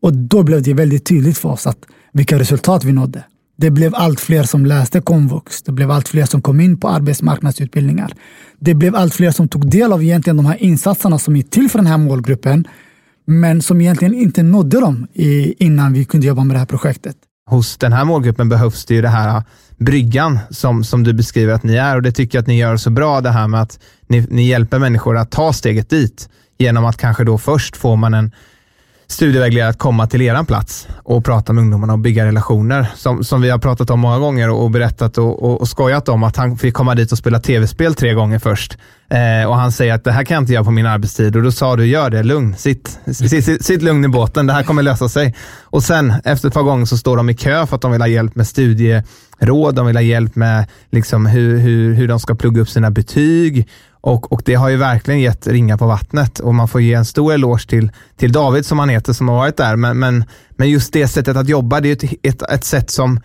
Och då blev det väldigt tydligt för oss att vilka resultat vi nådde. Det blev allt fler som läste komvux. Det blev allt fler som kom in på arbetsmarknadsutbildningar. Det blev allt fler som tog del av egentligen de här insatserna som är till för den här målgruppen men som egentligen inte nådde dem innan vi kunde jobba med det här projektet. Hos den här målgruppen behövs det ju det här bryggan som, som du beskriver att ni är och det tycker jag att ni gör så bra, det här med att ni, ni hjälper människor att ta steget dit genom att kanske då först får man en studievägledare att komma till er plats och prata med ungdomarna och bygga relationer. Som, som vi har pratat om många gånger och, berättat och, och, och skojat om att han fick komma dit och spela tv-spel tre gånger först. Eh, och han säger att det här kan jag inte göra på min arbetstid och då sa du, gör det, lugn, sitt, sitt, sitt, sitt lugn i båten, det här kommer lösa sig. Och sen efter ett par gånger så står de i kö för att de vill ha hjälp med studieråd, de vill ha hjälp med liksom, hur, hur, hur de ska plugga upp sina betyg och, och det har ju verkligen gett ringa på vattnet och man får ge en stor eloge till, till David som han heter som har varit där. Men, men, men just det sättet att jobba, det är ett, ett, ett sätt som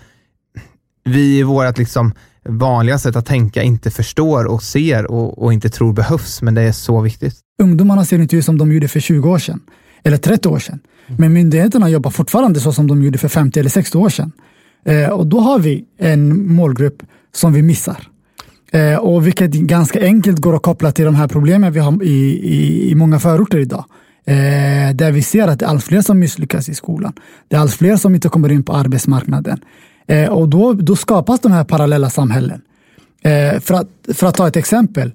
vi i vårt liksom vanliga sätt att tänka inte förstår och ser och, och, inte tror behövs, men det är så viktigt. Ungdomarna ser inte ut som de gjorde för 20 år sedan eller 30 år sedan. Men myndigheterna jobbar fortfarande så som de gjorde för 50 eller 60 år sedan. Eh, och då har vi en målgrupp som vi missar. Eh, och vilket ganska enkelt går att koppla till de här problemen vi har i, i, i många förorter idag. Eh, där vi ser att det är allt fler som misslyckas i skolan. Det är allt fler som inte kommer in på arbetsmarknaden. Eh, och då, då skapas de här parallella samhällen. Eh, för, att, för att ta ett exempel.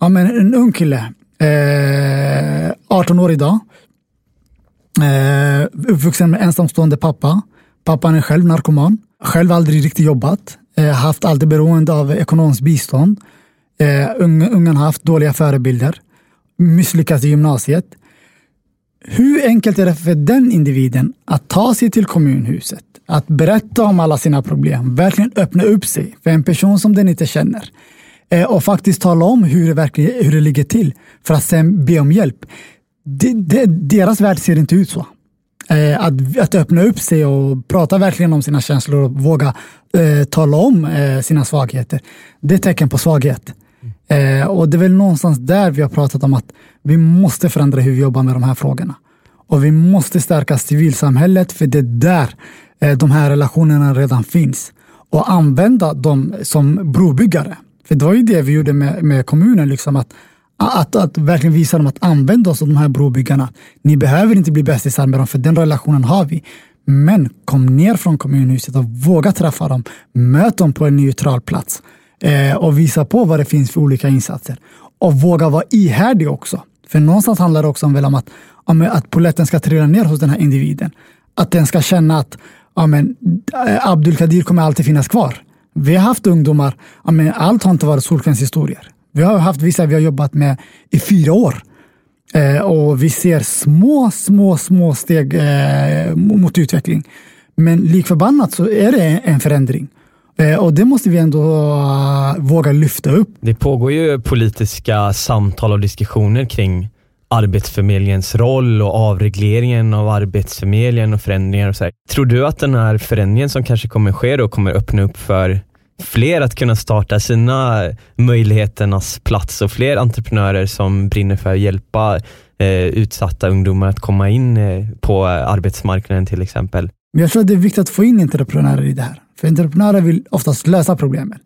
Ja, men en ung kille, eh, 18 år idag, eh, uppvuxen med ensamstående pappa. Pappan är själv narkoman, själv aldrig riktigt jobbat, Eh, haft alltid beroende av ekonomiskt bistånd. Eh, Ungarna har haft dåliga förebilder, misslyckats i gymnasiet. Hur enkelt är det för den individen att ta sig till kommunhuset, att berätta om alla sina problem, verkligen öppna upp sig för en person som den inte känner eh, och faktiskt tala om hur det, verkligen, hur det ligger till för att sen be om hjälp. De, de, deras värld ser inte ut så. Eh, att, att öppna upp sig och prata verkligen om sina känslor och våga eh, tala om eh, sina svagheter. Det är tecken på svaghet. Eh, och det är väl någonstans där vi har pratat om att vi måste förändra hur vi jobbar med de här frågorna. Och vi måste stärka civilsamhället för det är där eh, de här relationerna redan finns. Och använda dem som brobyggare. För det var ju det vi gjorde med, med kommunen, liksom att, att, att verkligen visa dem att använda oss av de här brobyggarna. Ni behöver inte bli bästisar med dem, för den relationen har vi. Men kom ner från kommunhuset och våga träffa dem. Möt dem på en neutral plats eh, och visa på vad det finns för olika insatser. Och våga vara ihärdig också. För någonstans handlar det också om, väl om att, om att poletten ska trilla ner hos den här individen. Att den ska känna att ja, men, eh, kommer alltid finnas kvar. Vi har haft ungdomar, ja, men, allt har inte varit solskenshistorier. Vi har haft vissa vi har jobbat med i fyra år. Eh, och vi ser små, små, små steg eh, mot utveckling. Men likförbannat så är det en förändring. Eh, och det måste vi ändå eh, våga lyfta upp. Det pågår ju politiska samtal och diskussioner kring Arbetsförmedlingens roll och avregleringen av Arbetsförmedlingen och förändringar och så här. Tror du att den här förändringen som kanske kommer ske då kommer öppna upp för fler att kunna starta sina möjligheternas plats och fler entreprenörer som brinner för att hjälpa eh, utsatta ungdomar att komma in eh, på arbetsmarknaden till exempel? jag tror att det är viktigt att få in entreprenörer i det här. För entreprenörer vill oftast lösa problemen.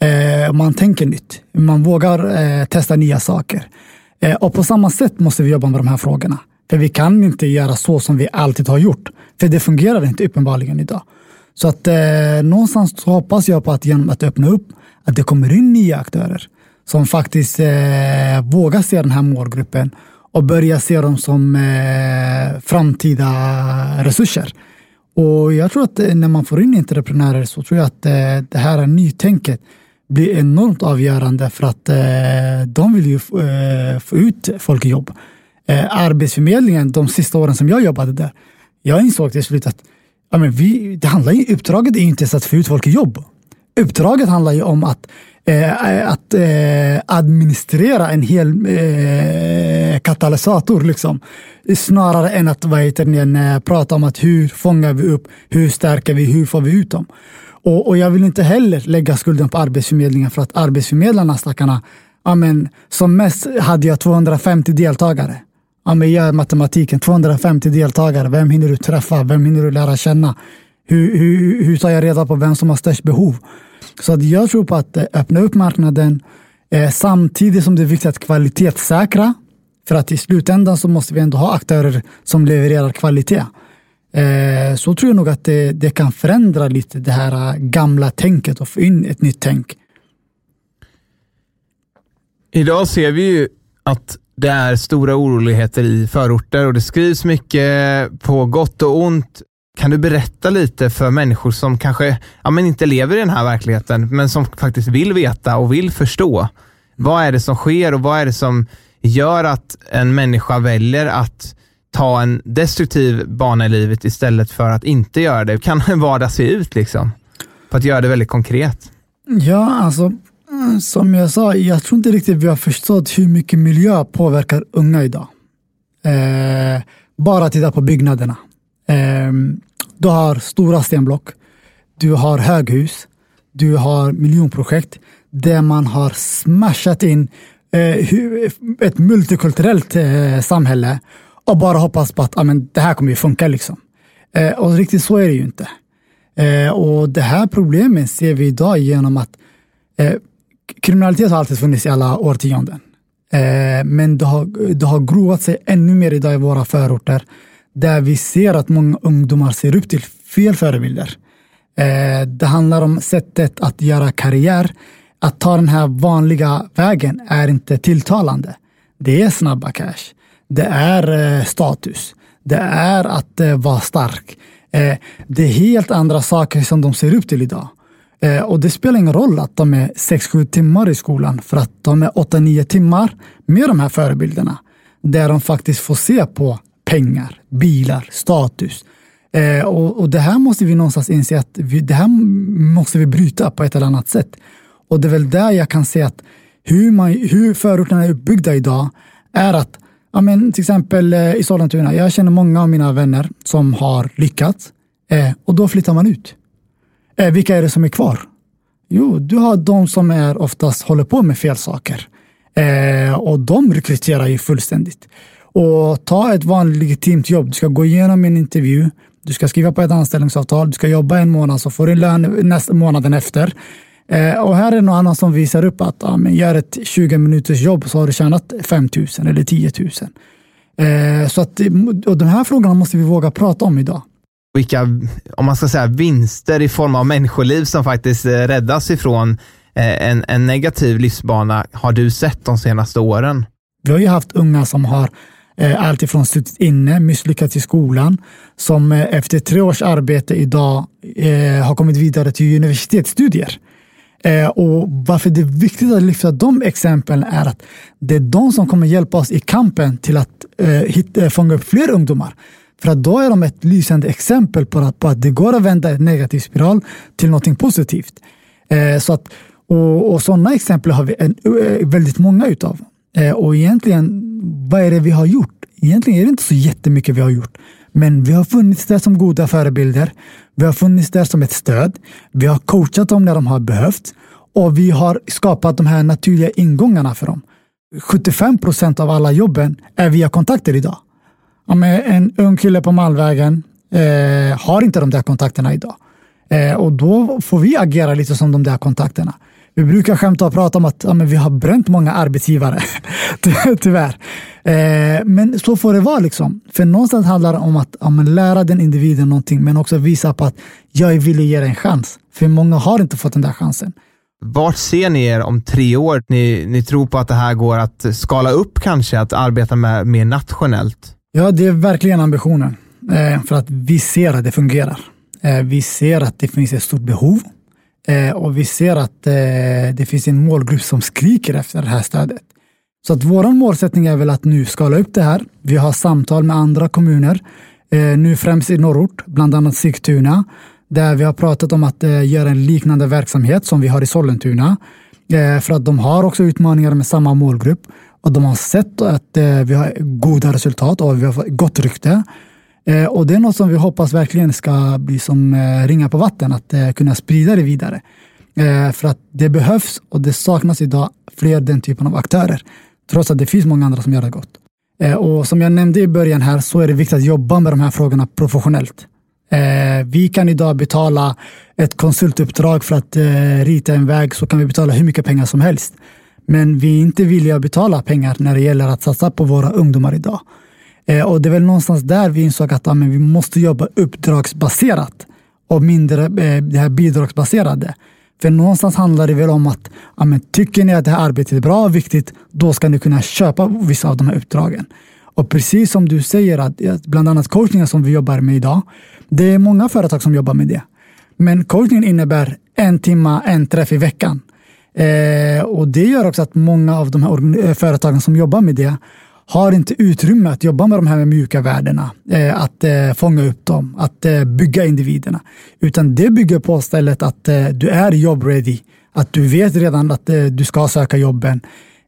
Eh, man tänker nytt. Man vågar eh, testa nya saker. Eh, och på samma sätt måste vi jobba med de här frågorna. För vi kan inte göra så som vi alltid har gjort. För det fungerar inte uppenbarligen idag. Så att eh, någonstans hoppas jag på att genom att öppna upp, att det kommer in nya aktörer som faktiskt eh, vågar se den här målgruppen och börja se dem som eh, framtida resurser. Och jag tror att eh, när man får in entreprenörer så tror jag att eh, det här nytänket blir enormt avgörande för att eh, de vill ju eh, få ut folk i jobb. Eh, Arbetsförmedlingen, de sista åren som jag jobbade där, jag insåg till slut att ja, men vi, det handlar ju, uppdraget är inte att få ut folk i jobb. Uppdraget handlar ju om att, eh, att eh, administrera en hel eh, katalysator. Liksom. Snarare än att vad heter eh, prata om att hur fångar vi upp, hur stärker vi, hur får vi ut dem? Och, och jag vill inte heller lägga skulden på Arbetsförmedlingen för att arbetsförmedlarna, stackarna, ja, men, som mest hade jag 250 deltagare. Ja, men gör matematiken, 250 deltagare. Vem hinner du träffa? Vem hinner du lära känna? Hur, hur, hur tar jag reda på vem som har störst behov? Så att jag tror på att eh, öppna upp marknaden eh, samtidigt som det är viktigt att kvalitetssäkra. För att i slutändan så måste vi ändå ha aktörer som levererar kvalitet. Eh, så tror jag nog att det, det, kan förändra lite det här eh, gamla tänket och få in ett nytt tänk. Idag ser vi ju att det är stora oroligheter i förorter och det skrivs mycket på gott och ont kan du berätta lite för människor som kanske ja, men inte lever i den här verkligheten, men som faktiskt vill veta och vill förstå. Vad är det som sker och vad är det som gör att en människa väljer att ta en destruktiv bana i livet istället för att inte göra det? Hur kan en vardag se ut? liksom? För att göra det väldigt konkret. Ja, alltså som jag sa, jag tror inte riktigt vi har förstått hur mycket miljö påverkar unga idag. Eh, bara titta på byggnaderna. Eh, du har stora stenblock, du har höghus, du har miljonprojekt där man har smashat in eh, ett multikulturellt eh, samhälle och bara hoppas på att ah, amen, det här kommer ju funka. Liksom. Eh, och riktigt så är det ju inte. Eh, och det här problemet ser vi idag genom att eh, kriminalitet har alltid funnits i alla årtionden. Eh, men det har, det har grovat sig ännu mer idag i våra förorter där vi ser att många ungdomar ser upp till fel förebilder. Eh, det handlar om sättet att göra karriär. Att ta den här vanliga vägen är inte tilltalande. Det är snabba cash. Det är eh, status. Det är att eh, vara stark. Eh, det är helt andra saker som de ser upp till idag. Eh, och det spelar ingen roll att de är 6-7 timmar i skolan för att de är 8-9 timmar med de här förebilderna. Där de faktiskt får se på pengar, bilar, status. Eh, och, och, det här måste vi någonstans inse att vi, det här måste vi bryta på ett eller annat sätt. Och det är väl där jag kan se att hur, man, hur förorterna är uppbyggda idag är att ja, men till exempel eh, i Sollentuna, jag känner många av mina vänner som har lyckats eh, och då flyttar man ut. Eh, vilka är det som är kvar? Jo, du har de som är oftast håller på med fel saker. Eh, och de rekryterar ju fullständigt. Och ta ett vanligt legitimt jobb. Du ska gå igenom en intervju. Du ska skriva på ett anställningsavtal. Du ska jobba en månad så får du lön nästa månaden efter. Eh, och här är någon annan som visar upp att ja, men gör ett 20 minuters jobb så har du tjänat 5 000 eller 10 000. Eh, så att, och de här frågorna måste vi våga prata om idag vilka, om man ska säga vinster i form av människoliv som faktiskt eh, räddas ifrån eh, en, en negativ livsbana har du sett de senaste åren? Vi har ju haft unga som har eh, alltifrån suttit inne, misslyckats i skolan, som eh, efter tre års arbete idag eh, har kommit vidare till universitetsstudier. Eh, och varför det är viktigt att lyfta de exemplen är att det är de som kommer hjälpa oss i kampen till att eh, hitta, fånga upp fler ungdomar. För att då är de ett lysande exempel på att, på att det går att vända en negativ spiral till något positivt. Eh, så att, och, och sådana exempel har vi en, eh, väldigt många utav. Eh, och egentligen, vad är det vi har gjort? Egentligen är det inte så jättemycket vi har gjort. Men vi har funnits där som goda förebilder. Vi har funnits där som ett stöd. Vi har coachat dem när de har behövt och vi har skapat de här naturliga ingångarna för dem. 75 procent av alla jobben är via kontakter idag om en ung kille på Malmvägen eh, har inte de där kontakterna idag. Eh, och då får vi agera lite som de där kontakterna. Vi brukar skämta och prata om att ja, vi har bränt många arbetsgivare, tyvärr. Eh, men så får det vara. liksom. För någonstans handlar det om att ja, lära den individen någonting, men också visa på att jag är villig att ge en chans. För många har inte fått den där chansen. Vart ser ni er om tre år? Ni, ni tror på att det här går att skala upp kanske, att arbeta med mer nationellt? Ja, det är verkligen ambitionen. Eh, för att vi ser att det fungerar. Eh, vi ser att det finns ett stort behov eh, och vi ser att det finns en målgrupp som skriker efter det här stödet. Så att vår målsättning är väl att nu skala upp det här. Vi har samtal med andra kommuner, nu främst i norrort, bland annat Sigtuna, där vi har pratat om att göra en liknande verksamhet som vi har i Sollentuna. För att de har också utmaningar med samma målgrupp och de har sett att eh, vi har goda resultat och vi har gott rykte. Eh, och det är något som vi hoppas verkligen ska bli som eh, ringa på vatten, att kunna sprida det vidare. För att det behövs och det saknas idag fler den typen av aktörer, trots att det finns många andra som gör det gott. Och som jag nämnde i början här så är det viktigt att jobba med de här frågorna professionellt. Vi kan idag betala ett konsultuppdrag för att rita en väg så kan vi betala hur mycket pengar som helst. Men vi är inte villiga att betala pengar när det gäller att satsa på våra ungdomar idag. Eh, och det är väl någonstans där vi insåg att ja, men vi måste jobba uppdragsbaserat och mindre eh, det här bidragsbaserade. För någonstans handlar det väl om att ja, men tycker ni att det här arbetet är bra och viktigt, då ska ni kunna köpa vissa av de här uppdragen. Och precis som du säger, att bland annat coachningen som vi jobbar med idag, det är många företag som jobbar med det. Men coachningen innebär en timma, en träff i veckan. Eh, och det gör också att många av de här eh, företagen som jobbar med det har inte utrymme att jobba med de här mjuka värdena, eh, att eh, fånga upp dem, att eh, bygga individerna. Utan det bygger på stället att eh, du är jobb-ready, att du vet redan att eh, du ska söka jobben.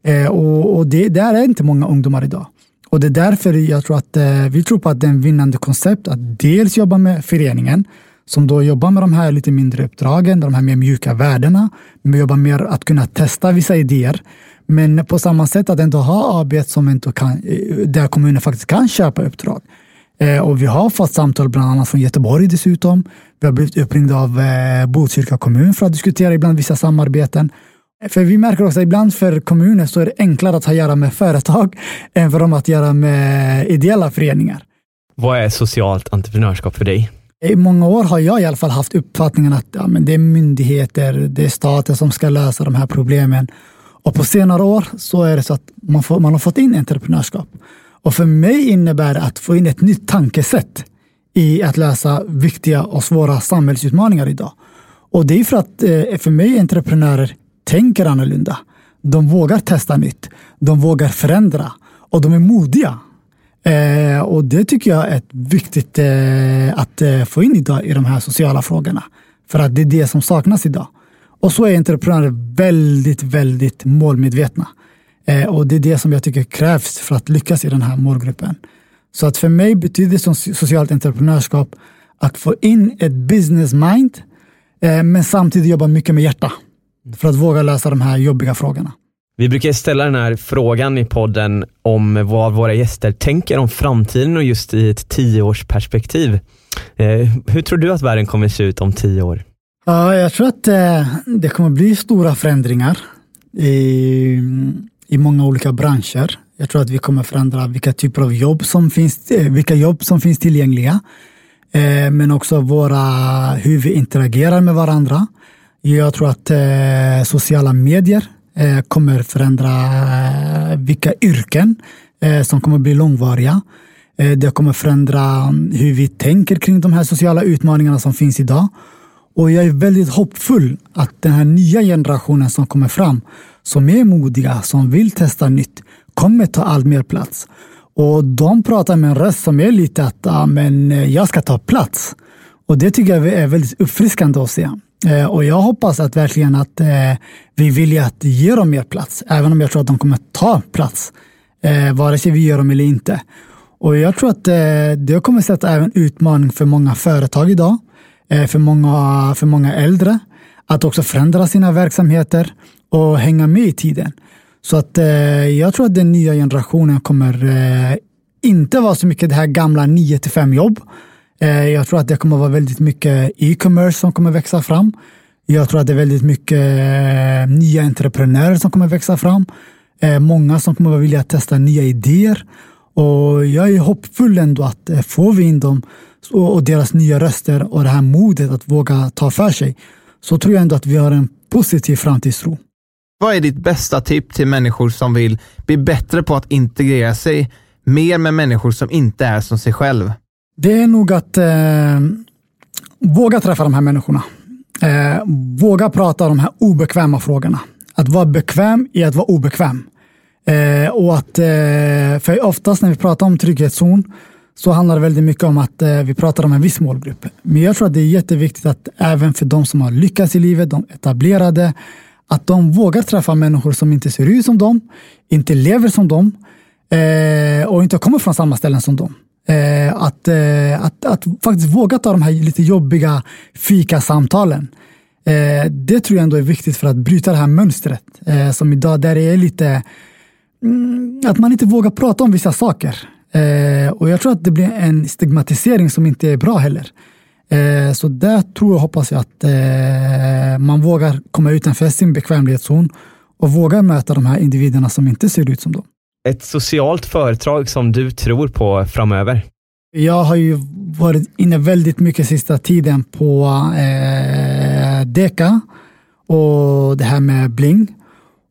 Eh, och, och det där är inte många ungdomar idag. Och det är därför jag tror att vi tror på att det är en vinnande koncept att dels jobba med föreningen, som då jobbar med de här lite mindre uppdragen, de här mer mjuka värdena. Vi jobbar mer att kunna testa vissa idéer. Men på samma sätt att ändå ha AB som ändå kan, eh, där kommunen faktiskt kan köpa uppdrag. Eh, och vi har fått samtal bland annat från Göteborg dessutom. Vi har blivit uppringda av eh, Botkyrka kommun för att diskutera ibland vissa samarbeten. För vi märker också att ibland för kommuner så är det enklare att ha att göra med företag än för dem att göra med ideella föreningar. Vad är socialt entreprenörskap för dig? I många år har jag i alla fall haft uppfattningen att ja, men det är myndigheter, det är staten som ska lösa de här problemen. Och på senare år så är det så att man, får, man har fått in entreprenörskap. Och för mig innebär det att få in ett nytt tankesätt i att lösa viktiga och svåra samhällsutmaningar idag. Och det är för att eh, för mig entreprenörer tänker annorlunda. De vågar testa nytt. De vågar förändra och de är modiga. Eh, och det tycker jag är viktigt eh, att eh, få in idag i de här sociala frågorna. För att det är det som saknas idag. Och så är entreprenörer väldigt, väldigt målmedvetna. Eh, och det är det som jag tycker krävs för att lyckas i den här målgruppen. Så att för mig betyder som socialt entreprenörskap att få in ett business mind, eh, men samtidigt jobba mycket med hjärta för att våga lösa de här jobbiga frågorna. Vi brukar ställa den här frågan i podden om vad våra gäster tänker om framtiden och just i ett tioårsperspektiv. Eh, hur tror du att världen kommer se ut om tio år? Ja, jag tror att eh, det kommer bli stora förändringar i, i många olika branscher. Jag tror att vi kommer förändra vilka typer av jobb som finns, eh, vilka jobb som finns tillgängliga. Men också våra, hur vi interagerar med varandra. Jag tror att sociala medier Eh, kommer förändra eh, vilka yrken eh, som kommer bli långvariga. Det kommer förändra mm, hur vi tänker kring de här sociala utmaningarna som finns idag. Och jag är väldigt hoppfull att den här nya generationen som kommer fram, som är modiga, som vill testa nytt, kommer ta allt mer plats. Och de pratar med en röst som är lite att ja, men jag ska ta plats. Och det tycker jag är väldigt uppfriskande att se. Eh, och jag hoppas att verkligen att eh, vi vill att ge dem mer plats, även om jag tror att de kommer ta plats, eh, vare sig vi gör dem eller inte. Och jag tror att eh, det kommer sätta även utmaning för många företag idag, eh, för många, för många äldre, att också förändra sina verksamheter och hänga med i tiden. Så att eh, jag tror att den nya generationen kommer inte vara så mycket det här gamla 9 till 5 jobb, Eh, jag tror att det kommer vara väldigt mycket e-commerce som kommer växa fram. Jag tror att det är väldigt mycket eh, nya entreprenörer som kommer växa fram. Eh, många som kommer vilja testa nya idéer. Och jag är hoppfull ändå att får vi in dem och deras nya röster och det här modet att våga ta för sig så tror jag ändå att vi har en positiv framtidstro. Vad är ditt bästa tips till människor som vill bli bättre på att integrera sig mer med människor som inte är som sig själv? Det är nog att eh, våga träffa de här människorna. Eh, våga prata om de här obekväma frågorna. Att vara bekväm i att vara obekväm. Eh, och att, eh, för oftast när vi pratar om trygghetszon så handlar det väldigt mycket om att eh, vi pratar om en viss målgrupp. Men jag tror att det är jätteviktigt att även för de som har lyckats i livet, de etablerade, att de vågar träffa människor som inte ser ut som dem, inte lever som dem eh, och inte kommer från samma ställen som dem. Eh, att, eh, att, att faktiskt våga ta de här lite jobbiga fikasamtalen. Eh, det tror jag ändå är viktigt för att bryta det här mönstret eh, som idag där det är lite mm, att man inte vågar prata om vissa saker. Eh, och jag tror att det blir en stigmatisering som inte är bra heller. Eh, så där tror och hoppas jag att eh, man vågar komma utanför sin bekvämlighetszon och vågar möta de här individerna som inte ser ut som dem ett socialt företag som du tror på framöver? Jag har ju varit inne väldigt mycket sista tiden på eh, Deka och det här med Bling.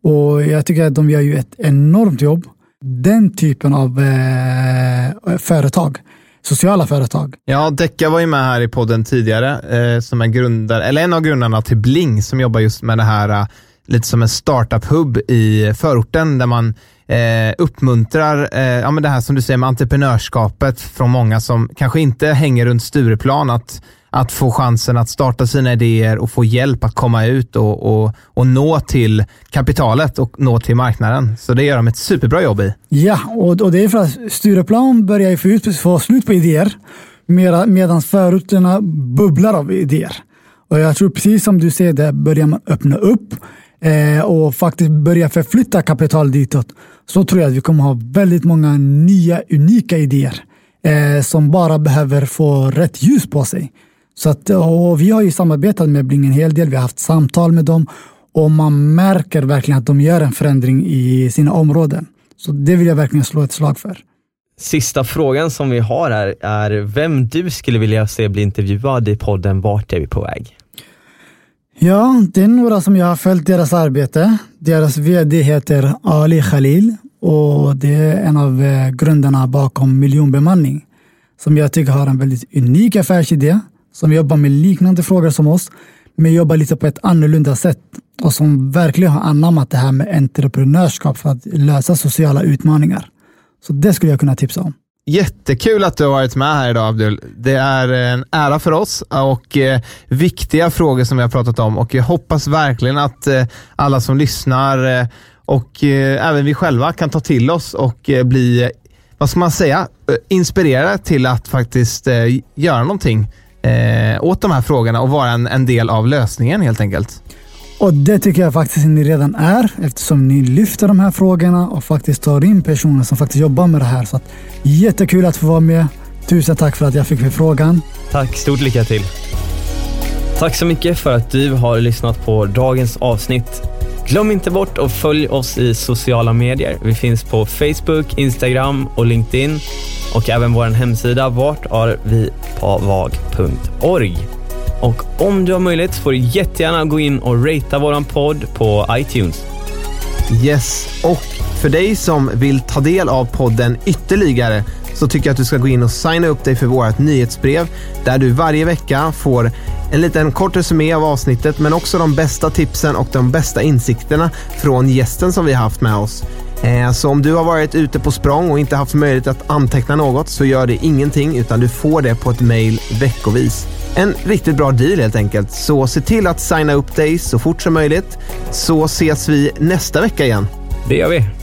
Och jag tycker att de gör ju ett enormt jobb. Den typen av eh, företag, sociala företag. Ja, Deka var ju med här i podden tidigare, eh, som är grundare, eller en av grundarna till Bling, som jobbar just med det här, eh, lite som en startup-hub i förorten, där man eh, uppmuntrar eh, ja, men det här som du säger med entreprenörskapet från många som kanske inte hänger runt Stureplan, att, att få chansen att starta sina idéer och få hjälp att komma ut och, och, och nå till kapitalet och nå till marknaden. Så det gör de ett superbra jobb i. Ja, och, och det är för att Stureplan börjar få, ut, få slut på idéer medan förorterna bubblar av idéer. Och jag tror precis som du säger, där börjar man öppna upp eh, och faktiskt börja förflytta kapital ditåt så tror jag att vi kommer ha väldigt många nya unika idéer eh, som bara behöver få rätt ljus på sig. Så att, och vi har ju samarbetat med Bling en hel del. Vi har haft samtal med dem Och man märker verkligen att de gör en förändring i sina områden. Så det vill jag verkligen slå ett slag för. Sista frågan som vi har här är vem du skulle vilja se bli intervjuad i podden Vart är vi på väg? Ja, det är några som jag har följt deras arbete. Deras vd heter Ali Khalil och det är en av eh, grundarna bakom miljonbemanning som jag tycker har en väldigt unik affärsidé som jobbar med liknande frågor som oss men jobbar lite på ett annorlunda sätt och som verkligen har anammat det här med entreprenörskap för att lösa sociala utmaningar. Så det skulle jag kunna tipsa om. Jättekul att du har varit med här idag Abdul. Det är en ära för oss och eh, viktiga frågor som vi har pratat om och jag hoppas verkligen att eh, alla som lyssnar eh, och eh, även vi själva kan ta till oss och eh, bli, eh, vad ska man säga, eh, inspirerade till att faktiskt eh, göra någonting åt de här frågorna och vara en, en del av lösningen helt enkelt. Och det tycker jag faktiskt ni redan är eftersom ni lyfter de här frågorna och faktiskt tar in personer som faktiskt jobbar med det här. Så att, jättekul att få vara med. Tusen tack för att jag fick frågan. Tack, stort lycka till. Tack så mycket för att du har lyssnat på dagens avsnitt. Glöm inte bort att följa oss i sociala medier. Vi finns på Facebook, Instagram och LinkedIn och även vår hemsida vartarvipavag.org. Och om du har möjlighet får du jättegärna gå in och ratea våran podd på iTunes. Yes, och för dig som vill ta del av podden ytterligare så tycker jag att du ska gå in och signa upp dig för vårt nyhetsbrev där du varje vecka får en liten kort resumé av avsnittet men också de bästa tipsen och de bästa insikterna från gästen som vi har haft med oss. Eh, så om du har varit ute på språng och inte haft möjlighet att anteckna något så gör det ingenting utan du får det på ett mail veckovis. En riktigt bra deal helt enkelt. Så se till att signa upp dig så fort som möjligt så ses vi nästa vecka igen. Det gör vi.